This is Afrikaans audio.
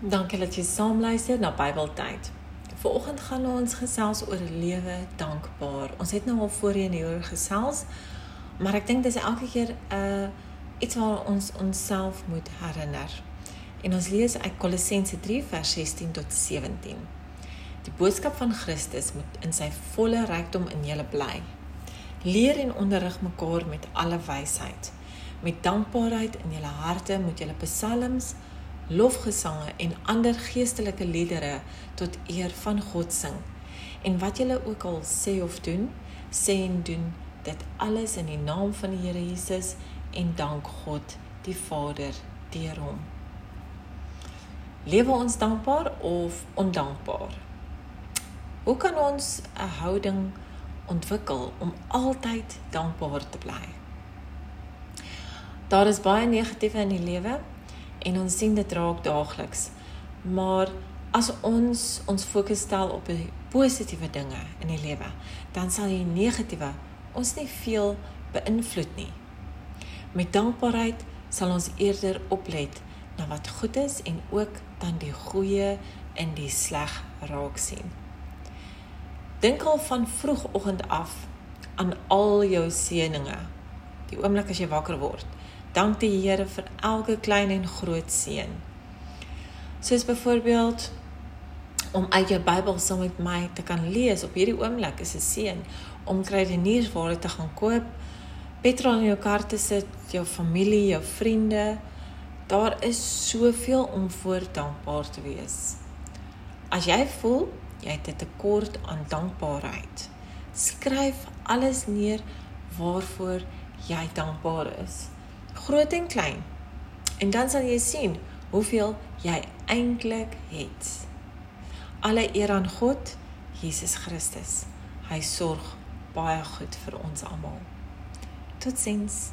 Dankie dat jy saam luister na Bybeltyd. Vanoggend gaan ons gesels oor lewe dankbaar. Ons het nou al voorheen hieroor gesels, maar ek dink dis elke keer 'n uh, iets waar ons onsself moet herinner. En ons lees uit Kolossense 3 vers 16 tot 17. Die boodskap van Christus moet in sy volle rykdom in julle bly. Leer en onderrig mekaar met alle wysheid. Met dankbaarheid in julle harte moet julle psalms lofgesange en ander geestelike liedere tot eer van God sing. En wat julle ook al sê of doen, sê en doen dit alles in die naam van die Here Jesus en dank God die Vader deur hom. Lewe ons dankbaar of ondankbaar? Hoe kan ons 'n houding ontwikkel om altyd dankbaar te bly? Daar is baie negatiewe in die lewe en ons sien dit raak daagliks. Maar as ons ons fokus stel op die positiewe dinge in die lewe, dan sal die negatiewe ons nie veel beïnvloed nie. Met dankbaarheid sal ons eerder oplet na wat goed is en ook dan die goeie in die sleg raak sien. Dink al van vroegoggend af aan al jou seënings. Die oomblik as jy wakker word, Dank die Here vir elke klein en groot seën. Soos byvoorbeeld om uit jou Bybel saam met my te kan lees op hierdie oomblik is 'n seën om kruideniersware te gaan koop, petrol in jou kar te sit, jou familie, jou vriende. Daar is soveel om voor dankbaar te wees. As jy voel jy het 'n tekort aan dankbaarheid, skryf alles neer waarvoor jy dankbaar is groot en klein. En dan sal jy sien hoeveel jy eintlik het. Alle eer aan God, Jesus Christus. Hy sorg baie goed vir ons almal. Totsiens.